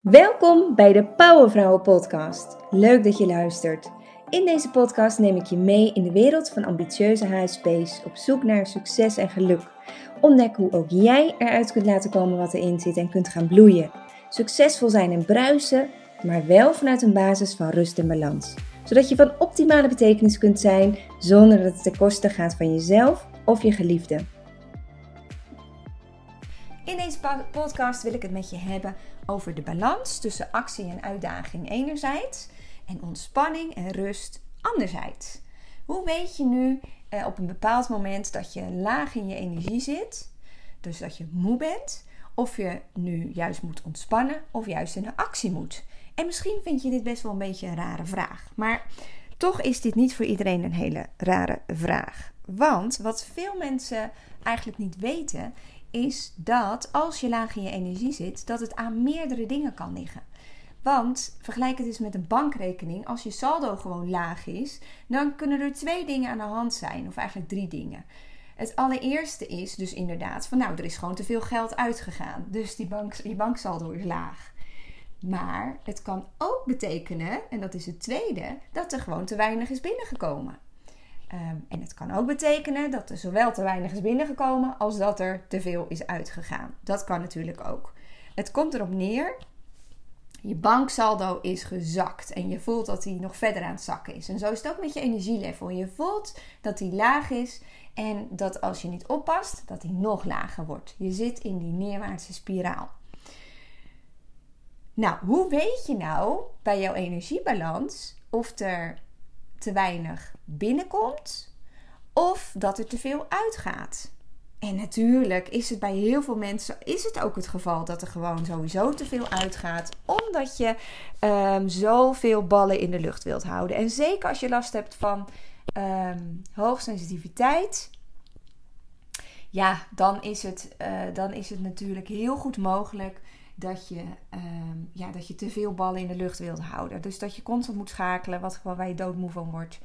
Welkom bij de Powervrouwen Podcast. Leuk dat je luistert. In deze podcast neem ik je mee in de wereld van ambitieuze HSP's op zoek naar succes en geluk. Ontdek hoe ook jij eruit kunt laten komen wat erin zit en kunt gaan bloeien. Succesvol zijn en bruisen, maar wel vanuit een basis van rust en balans. Zodat je van optimale betekenis kunt zijn zonder dat het ten koste gaat van jezelf of je geliefde. In deze podcast wil ik het met je hebben over de balans tussen actie en uitdaging enerzijds en ontspanning en rust anderzijds. Hoe weet je nu eh, op een bepaald moment dat je laag in je energie zit, dus dat je moe bent, of je nu juist moet ontspannen of juist in de actie moet? En misschien vind je dit best wel een beetje een rare vraag, maar toch is dit niet voor iedereen een hele rare vraag. Want wat veel mensen eigenlijk niet weten, is dat als je laag in je energie zit, dat het aan meerdere dingen kan liggen. Want vergelijk het eens met een bankrekening. Als je saldo gewoon laag is, dan kunnen er twee dingen aan de hand zijn, of eigenlijk drie dingen. Het allereerste is dus inderdaad van nou, er is gewoon te veel geld uitgegaan. Dus die, bank, die banksaldo is laag. Maar het kan ook betekenen, en dat is het tweede, dat er gewoon te weinig is binnengekomen. Ehm, en het kan ook betekenen dat er zowel te weinig is binnengekomen als dat er te veel is uitgegaan. Dat kan natuurlijk ook. Het komt erop neer. Je banksaldo is gezakt en je voelt dat hij nog verder aan het zakken is. En zo is het ook met je energielevel. Je voelt dat hij laag is en dat als je niet oppast, dat hij nog lager wordt. Je zit in die neerwaartse spiraal. Nou, hoe weet je nou bij jouw energiebalans of er te weinig binnenkomt of dat er te veel uitgaat. En natuurlijk is het bij heel veel mensen is het ook het geval dat er gewoon sowieso te veel uitgaat, omdat je um, zoveel ballen in de lucht wilt houden. En zeker als je last hebt van um, hoogsensitiviteit, ja, dan is, het, uh, dan is het natuurlijk heel goed mogelijk dat je, ehm, ja, dat je te veel ballen in de lucht wilt houden. Dus dat je constant moet schakelen, wat gewoon waar je doodmoe van wordt.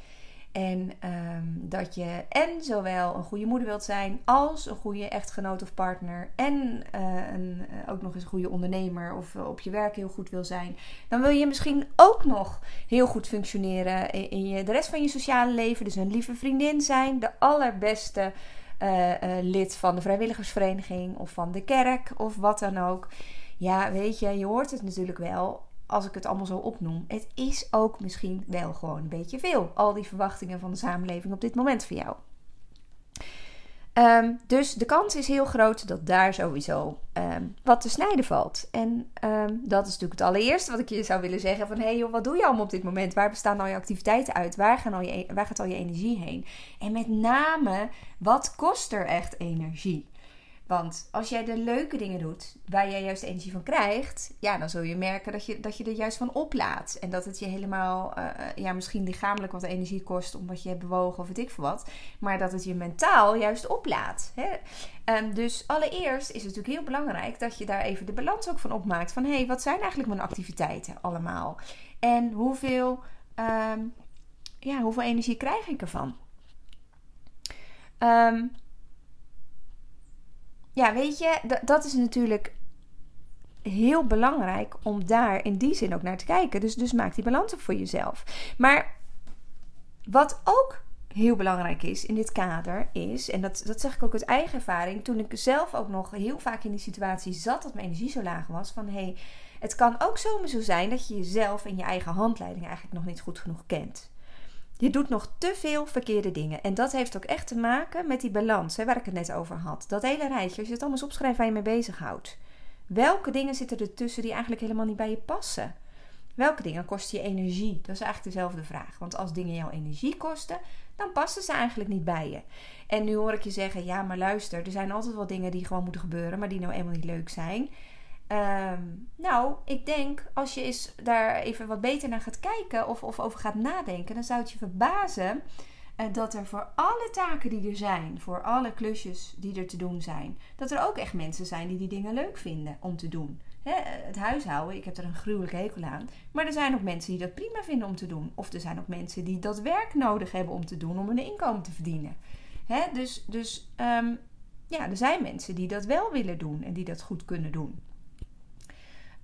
En ehm, dat je en zowel een goede moeder wilt zijn, als een goede echtgenoot of partner. En uh, een, uh, ook nog eens een goede ondernemer of uh, op je werk heel goed wil zijn. Dan wil je misschien ook nog heel goed functioneren in, in je, de rest van je sociale leven. Dus een lieve vriendin zijn, de allerbeste lid van de vrijwilligersvereniging of van de kerk of wat dan ook. Ja, weet je, je hoort het natuurlijk wel als ik het allemaal zo opnoem. Het is ook misschien wel gewoon een beetje veel. Al die verwachtingen van de samenleving op dit moment voor jou. Um, dus de kans is heel groot dat daar sowieso um, wat te snijden valt. En um, dat is natuurlijk het allereerste wat ik je zou willen zeggen. Van hé hey joh, wat doe je allemaal op dit moment? Waar bestaan al je activiteiten uit? Waar, gaan al je, waar gaat al je energie heen? En met name, wat kost er echt energie? Want als jij de leuke dingen doet, waar jij juist energie van krijgt, ja, dan zul je merken dat je, dat je er juist van oplaat. En dat het je helemaal, uh, ja, misschien lichamelijk wat energie kost, omdat je hebt bewogen of weet ik veel wat. Maar dat het je mentaal juist oplaat. Hè? Um, dus allereerst is het natuurlijk heel belangrijk dat je daar even de balans ook van opmaakt. Van hé, hey, wat zijn eigenlijk mijn activiteiten allemaal? En hoeveel, um, ja, hoeveel energie krijg ik ervan? Um, ja, weet je, dat is natuurlijk heel belangrijk om daar in die zin ook naar te kijken. Dus, dus maak die balans op voor jezelf. Maar wat ook heel belangrijk is in dit kader is, en dat, dat zeg ik ook uit eigen ervaring, toen ik zelf ook nog heel vaak in die situatie zat dat mijn energie zo laag was, van hé, hey, het kan ook zomaar zo zijn dat je jezelf en je eigen handleiding eigenlijk nog niet goed genoeg kent. Je doet nog te veel verkeerde dingen. En dat heeft ook echt te maken met die balans hè, waar ik het net over had. Dat hele rijtje, als je het allemaal eens opschrijft waar je mee bezighoudt. Welke dingen zitten er tussen die eigenlijk helemaal niet bij je passen? Welke dingen kosten je energie? Dat is eigenlijk dezelfde vraag. Want als dingen jouw energie kosten, dan passen ze eigenlijk niet bij je. En nu hoor ik je zeggen: ja, maar luister, er zijn altijd wel dingen die gewoon moeten gebeuren, maar die nou eenmaal niet leuk zijn. Um, nou, ik denk als je eens daar even wat beter naar gaat kijken of, of over gaat nadenken, dan zou het je verbazen uh, dat er voor alle taken die er zijn, voor alle klusjes die er te doen zijn, dat er ook echt mensen zijn die die dingen leuk vinden om te doen. He, het huishouden, ik heb er een gruwelijke hekel aan. Maar er zijn ook mensen die dat prima vinden om te doen. Of er zijn ook mensen die dat werk nodig hebben om te doen om een inkomen te verdienen. Dus dus um, ja, er zijn mensen die dat wel willen doen en die dat goed kunnen doen.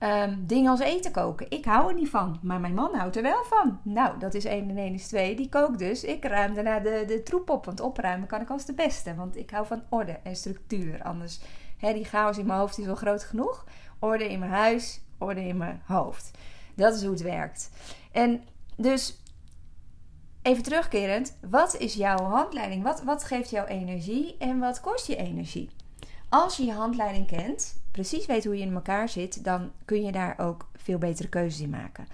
Um, dingen als eten koken. Ik hou er niet van, maar mijn man houdt er wel van. Nou, dat is 1 en 1 is 2. Die kookt dus. Ik ruim daarna de, de troep op. Want opruimen kan ik als de beste. Want ik hou van orde en structuur. Anders, hè, die chaos in mijn hoofd is wel groot genoeg. Orde in mijn huis, orde in mijn hoofd. Dat is hoe het werkt. En dus, even terugkerend. Wat is jouw handleiding? Wat, wat geeft jou energie en wat kost je energie? Als je je handleiding kent, precies weet hoe je in elkaar zit, dan kun je daar ook veel betere keuzes in maken.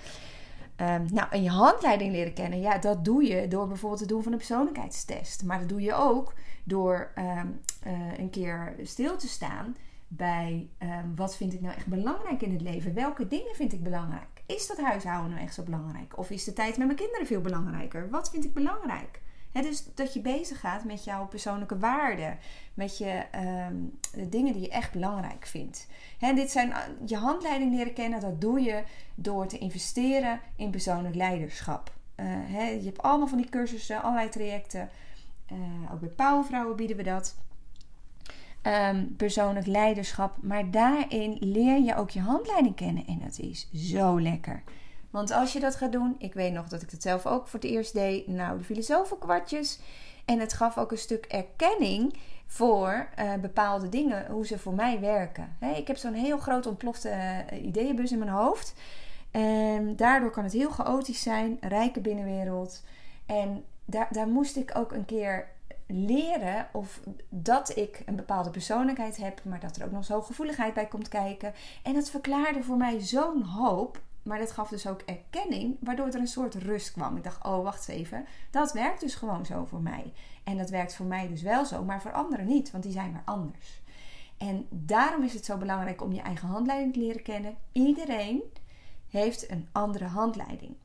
Um, nou, en je handleiding leren kennen, ja, dat doe je door bijvoorbeeld het doen van een persoonlijkheidstest. Maar dat doe je ook door um, uh, een keer stil te staan bij um, wat vind ik nou echt belangrijk in het leven? Welke dingen vind ik belangrijk? Is dat huishouden nou echt zo belangrijk? Of is de tijd met mijn kinderen veel belangrijker? Wat vind ik belangrijk? Dus dat je bezig gaat met jouw persoonlijke waarden. Met je, um, de dingen die je echt belangrijk vindt. He, dit zijn eh, je handleiding leren kennen. Dat doe je door te investeren in persoonlijk leiderschap. Uh, je hebt allemaal van die cursussen, allerlei trajecten. Uh, ook bij Powervrouwen bieden we dat. Um, persoonlijk leiderschap. Maar daarin leer je ook je handleiding kennen. En dat is zo lekker. Want als je dat gaat doen, ik weet nog dat ik het zelf ook voor het eerst deed. Nou, er vielen zoveel kwartjes. En het gaf ook een stuk erkenning voor uh, bepaalde dingen, hoe ze voor mij werken. ik heb zo'n heel groot ontplofte uh, ideeënbus in mijn hoofd. En daardoor kan het heel chaotisch zijn, rijke binnenwereld. En daar, daar moest ik ook een keer leren of dat ik een bepaalde persoonlijkheid heb, maar dat er ook nog zo'n gevoeligheid bij komt kijken. En dat verklaarde voor mij zo'n hoop. Maar dat gaf dus ook erkenning, waardoor er een soort rust kwam. Ik dacht, oh, wacht even. Dat werkt dus gewoon zo voor mij. En dat werkt voor mij dus wel zo, maar voor anderen niet, want die zijn weer anders. En daarom is het zo belangrijk om je eigen handleiding te leren kennen. Iedereen heeft een andere handleiding.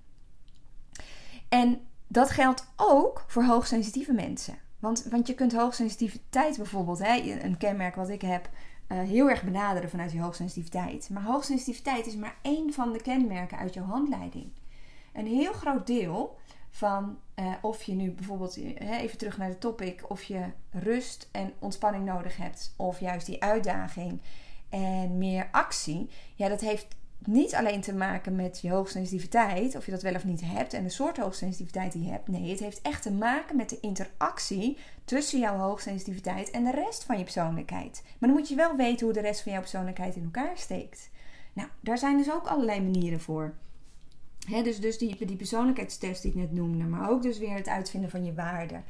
En dat geldt ook voor hoogsensitieve mensen. Want, want je kunt hoogsensitiviteit bijvoorbeeld, hè, een kenmerk wat ik heb, uh, heel erg benaderen vanuit die hoogsensitiviteit. Maar hoogsensitiviteit is maar één van de kenmerken uit jouw handleiding. Een heel groot deel van uh, of je nu bijvoorbeeld, uh, even terug naar de topic, of je rust en ontspanning nodig hebt, of juist die uitdaging en meer actie, ja, dat heeft niet alleen te maken met je hoogsensitiviteit, of je dat wel of niet hebt en de soort hoogsensitiviteit die je hebt. Nee, het heeft echt te maken met de interactie tussen jouw hoogsensitiviteit en de rest van je persoonlijkheid. Maar dan moet je wel weten hoe de rest van jouw persoonlijkheid in elkaar steekt. Nou, daar zijn dus ook allerlei manieren voor. dus, dus die, die persoonlijkheidstest die ik net noemde, maar ook dus weer het uitvinden van je waarden.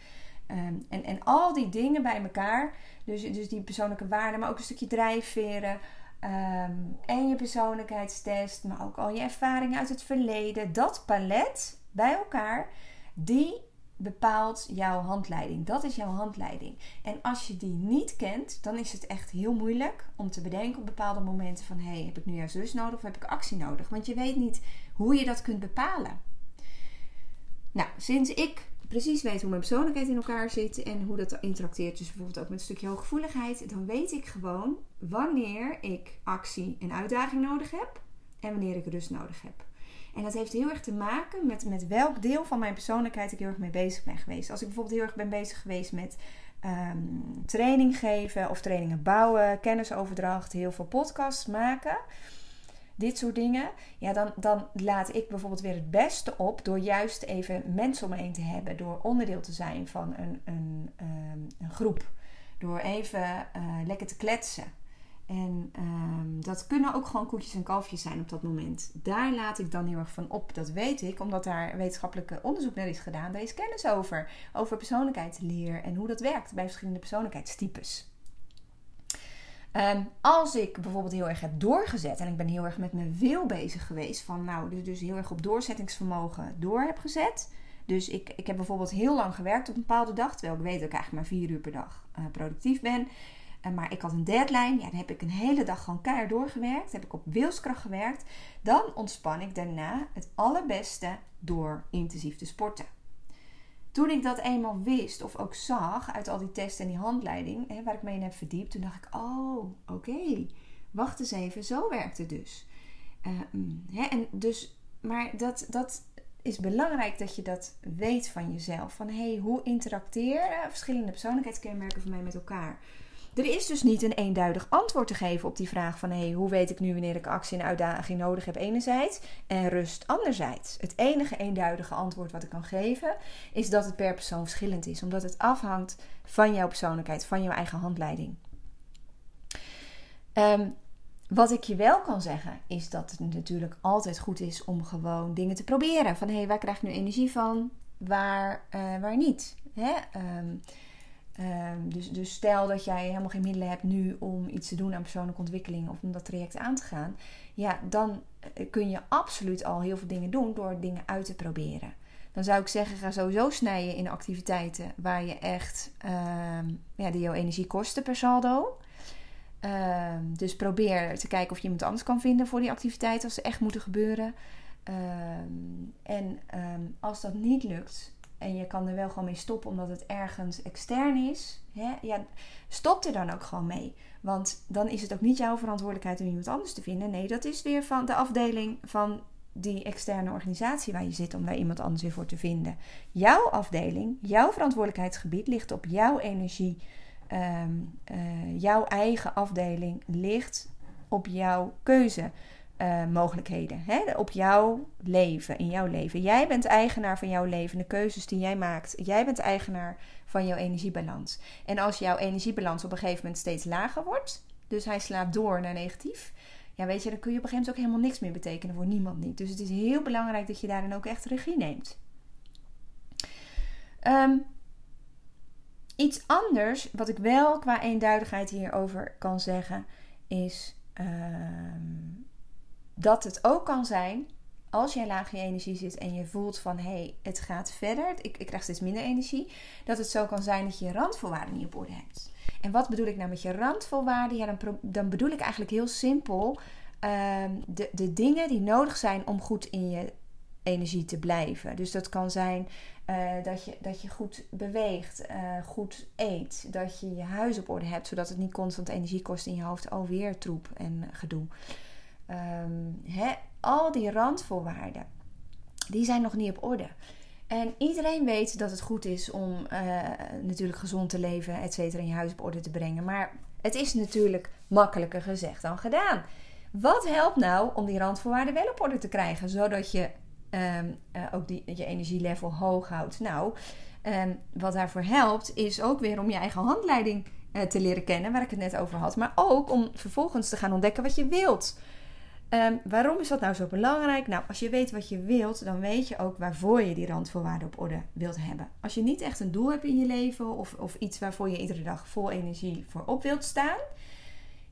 Ehm, en, en al die dingen bij elkaar, dus, dus die persoonlijke waarden, maar ook een stukje drijfveren, Um, en je persoonlijkheidstest, maar ook al je ervaringen uit het verleden. Dat palet bij elkaar, die bepaalt jouw handleiding. Dat is jouw handleiding. En als je die niet kent, dan is het echt heel moeilijk om te bedenken op bepaalde momenten van... hey, heb ik nu juist rust nodig of heb ik actie nodig? Want je weet niet hoe je dat kunt bepalen. Nou, sinds ik precies weet hoe mijn persoonlijkheid in elkaar zit en hoe dat interacteert, dus bijvoorbeeld ook met een stukje hooggevoeligheid, dan weet ik gewoon wanneer ik actie en uitdaging nodig heb en wanneer ik rust nodig heb. En dat heeft heel erg te maken met, met welk deel van mijn persoonlijkheid ik heel erg mee bezig ben geweest. Als ik bijvoorbeeld heel erg ben bezig geweest met um, training geven of trainingen bouwen, kennisoverdracht, heel veel podcasts maken dit soort dingen. Ja, dan, dan laat ik bijvoorbeeld weer het beste op door juist even mensen om me heen te hebben. Door onderdeel te zijn van een, een, ehm, een groep. Door even uh, lekker te kletsen. En um, dat kunnen ook gewoon koetjes en kalfjes zijn op dat moment. Daar laat ik dan heel erg van op. Dat weet ik, omdat daar wetenschappelijk onderzoek naar is gedaan. Daar is kennis over. Over persoonlijkheidsleer en hoe dat werkt bij verschillende persoonlijkheidstypes. Um, als ik bijvoorbeeld heel erg heb doorgezet en ik ben heel erg met mijn wil bezig geweest, van nou, dus, dus heel erg op doorzettingsvermogen door heb gezet. Dus ik, ik heb bijvoorbeeld heel lang gewerkt op een bepaalde dag, terwijl ik weet dat ik eigenlijk maar vier uur per dag uh, productief ben. Uh, maar ik had een deadline, ja, dan heb ik een hele dag gewoon keihard doorgewerkt, heb ik op wilskracht gewerkt. Dan ontspan ik daarna het allerbeste door intensief te sporten toen ik dat eenmaal wist of ook zag uit al die testen en die handleiding hè, waar ik mee in heb verdiept, toen dacht ik: oh, oké, wacht eens even, zo werkt het dus. Uh, hè, en dus, maar dat, dat is belangrijk dat je dat weet van jezelf. Van hé, hey, hoe interacteren verschillende persoonlijkheidskenmerken van mij met elkaar? Er is dus niet een eenduidig antwoord te geven op die vraag van hey, hoe weet ik nu wanneer ik actie en uitdaging nodig heb enerzijds en rust anderzijds. Het enige eenduidige antwoord wat ik kan geven is dat het per persoon verschillend is, omdat het afhangt van jouw persoonlijkheid, van jouw eigen handleiding. Ehm, wat ik je wel kan zeggen, is dat het natuurlijk altijd goed is om gewoon dingen te proberen. Van hé, hey, waar krijg ik nu energie van? Waar, uh, waar niet? Hè? Um, um, dus, dus stel dat jij helemaal geen middelen hebt nu om iets te doen aan persoonlijke ontwikkeling of om dat traject aan te gaan. Ja, dan eh, kun je absoluut al heel veel dingen doen door dingen uit te proberen. Dan zou ik zeggen, ga sowieso snijden in activiteiten waar je echt, ja, die jouw energie kosten per saldo. Ehm, dus probeer te kijken of je iemand anders kan vinden voor die activiteiten als ze echt moeten gebeuren. Ehm, en ehm, als dat niet lukt en je kan er wel gewoon mee stoppen omdat het ergens extern is, hè, ja, stop er dan ook gewoon mee. Want dan is het ook niet jouw verantwoordelijkheid om iemand anders te vinden. Nee, dat is weer van de afdeling van die externe organisatie waar je zit om daar iemand anders weer voor te vinden. Jouw afdeling, jouw verantwoordelijkheidsgebied ligt op jouw energie Ehm, eh, jouw eigen afdeling ligt op jouw keuzemogelijkheden. Uh, op jouw leven, in jouw leven. Jij bent eigenaar van jouw leven, de keuzes die jij maakt. Jij bent eigenaar van jouw energiebalans. En als jouw energiebalans op een gegeven moment steeds lager wordt, dus hij slaapt door naar negatief, ja, weet je, dan kun je op een gegeven moment ook helemaal niks meer betekenen voor niemand niet. Dus het is heel belangrijk dat je daarin ook echt regie neemt. Um, Iets anders, wat ik wel qua eenduidigheid hierover kan zeggen, is ehm, dat het ook kan zijn als jij laag in je energie zit en je voelt van hé, hey, het gaat verder, ik, ik krijg steeds minder energie, dat het zo kan zijn dat je je randvoorwaarden niet op orde hebt. En wat bedoel ik nou met je randvoorwaarden? Ja, dan, dan bedoel ik eigenlijk heel simpel ehm, de, de dingen die nodig zijn om goed in je energie te blijven. Dus dat kan zijn uh, dat, je, dat je goed beweegt, uh, goed eet, dat je je huis op orde hebt, zodat het niet constant energie kost in je hoofd. Alweer troep en gedoe. Hè, al die randvoorwaarden, die zijn nog niet op orde. En iedereen weet dat het goed is om uh, natuurlijk gezond te leven, et cetera, in je huis op orde te brengen. Maar het is natuurlijk makkelijker gezegd dan gedaan. Wat helpt nou om die randvoorwaarden wel op orde te krijgen, zodat je um, uh, ook die, je energielevel hoog houdt. Nou, um, wat daarvoor helpt, is ook weer om je eigen handleiding uh, te leren kennen, waar ik het net over had. Maar ook om vervolgens te gaan ontdekken wat je wilt. Um, waarom is dat nou zo belangrijk? Nou, als je weet wat je wilt, dan weet je ook waarvoor je die randvoorwaarden op orde wilt hebben. Als je niet echt een doel hebt in je leven of, of iets waarvoor je iedere dag vol energie voor op wilt staan,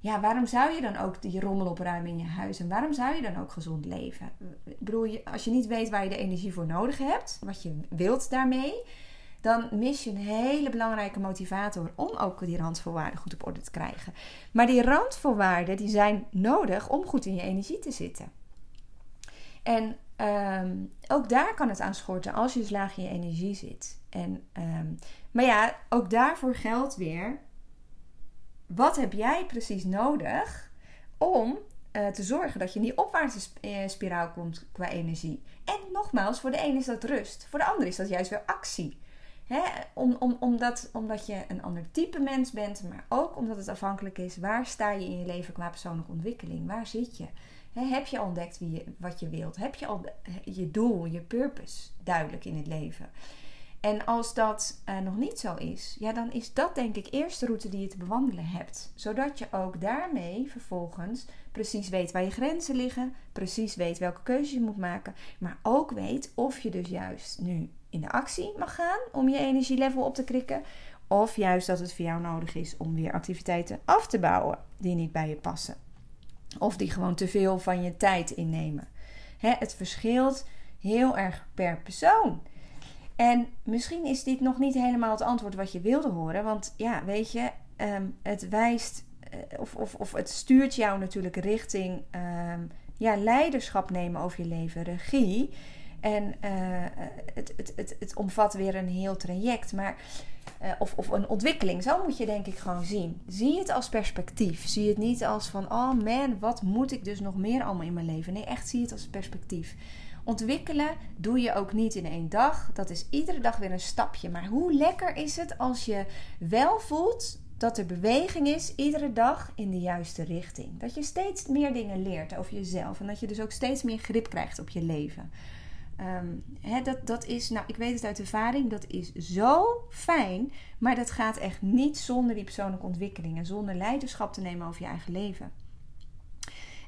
ja, waarom zou je dan ook die rommel opruimen in je huis? En waarom zou je dan ook gezond leven? Ik bedoel, als je niet weet waar je de energie voor nodig hebt, wat je wilt daarmee, dan mis je een hele belangrijke motivator om ook die randvoorwaarden goed op orde te krijgen. Maar die randvoorwaarden die zijn nodig om goed in je energie te zitten. En ehm, ook daar kan het aan schorten als je dus laag in je energie zit. En, um, maar ja, ook daarvoor geldt weer wat heb jij precies nodig om uh, te zorgen dat je in die opwaartse eh, spiraal komt qua energie? En nogmaals, voor de een is dat rust, voor de ander is dat juist weer actie. Om, om, omdat, omdat je een ander type mens bent, maar ook omdat het afhankelijk is waar sta je in je leven qua persoonlijke ontwikkeling? Waar zit je? heb je ontdekt wie je, wat je wilt? Heb je al je doel, je purpose duidelijk in het leven? En als dat uh, nog niet zo is, ja, dan is dat denk ik eerst de route die je te bewandelen hebt. Zodat je ook daarmee vervolgens precies weet waar je grenzen liggen, precies weet welke keuzes je moet maken, maar ook weet of je dus juist nu in de actie mag gaan om je energielevel op te krikken, of juist dat het voor jou nodig is om weer activiteiten af te bouwen die niet bij je passen. Of die gewoon te veel van je tijd innemen. Het verschilt heel erg per persoon. En misschien is dit nog niet helemaal het antwoord wat je wilde horen. Want ja, weet je, ehm, het wijst eh, of, of, of het stuurt jou natuurlijk richting um, ja, leiderschap nemen over je leven, regie. En uh, het, het, het, het omvat weer een heel traject. Maar, uh, of, of een ontwikkeling. Zo moet je denk ik gewoon zien. Zie het als perspectief. Zie het niet als van, oh man, wat moet ik dus nog meer allemaal in mijn leven. Nee, echt zie het als perspectief. Ontwikkelen doe je ook niet in één dag. Dat is iedere dag weer een stapje. Maar hoe lekker is het als je wel voelt dat er beweging is iedere dag in de juiste richting. Dat je steeds meer dingen leert over jezelf en dat je dus ook steeds meer grip krijgt op je leven. Um, dat, dat is, nou, ik weet het uit ervaring, dat is zo fijn, maar dat gaat echt niet zonder die persoonlijke ontwikkeling en zonder leiderschap te nemen over je eigen leven.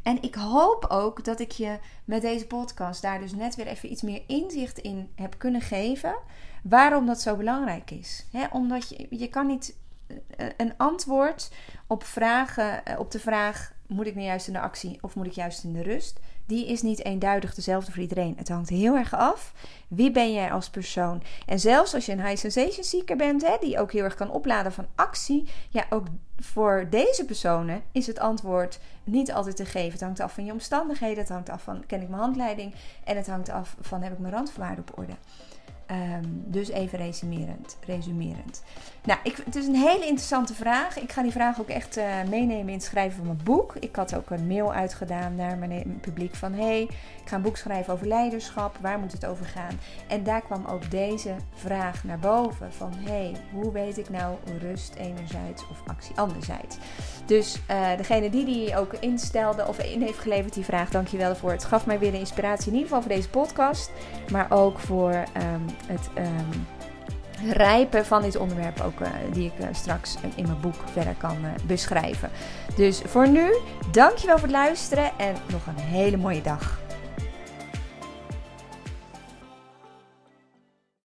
En ik hoop ook dat ik je met deze podcast daar dus net weer even iets meer inzicht in heb kunnen geven. Waarom dat zo belangrijk is. omdat je, je kan niet eh, een antwoord op, vragen, eh, op de vraag: moet ik nu juist in de actie of moet ik juist in de rust? Die is niet eenduidig dezelfde voor iedereen. Het hangt heel erg af. Wie ben jij als persoon? En zelfs als je een high sensation seeker bent, hè, die ook heel erg kan opladen van actie, ja, ook voor deze personen is het antwoord niet altijd te geven. Het hangt af van je omstandigheden, het hangt af van ken ik mijn handleiding en het hangt af van heb ik mijn randvoorwaarden op orde. Ehm, dus even resumerend. resumerend. Nou, ik, het is een hele interessante vraag. Ik ga die vraag ook echt uh, meenemen in het schrijven van mijn boek. Ik had ook een mail uitgedaan naar mijn publiek van... hey, ik ga een boek schrijven over leiderschap. Waar moet het over gaan? En daar kwam ook deze vraag naar boven. Van, hey, hoe weet ik nou rust enerzijds of actie anderzijds? Dus uh, degene die die ook instelde of in heeft geleverd die vraag... dankjewel ervoor. Het gaf mij weer de inspiratie in ieder geval voor deze podcast. Maar ook voor... Um, het um, rijpen van dit onderwerp ook uh, die ik uh, straks in mijn boek verder kan uh, beschrijven. Dus voor nu, dankjewel voor het luisteren en nog een hele mooie dag.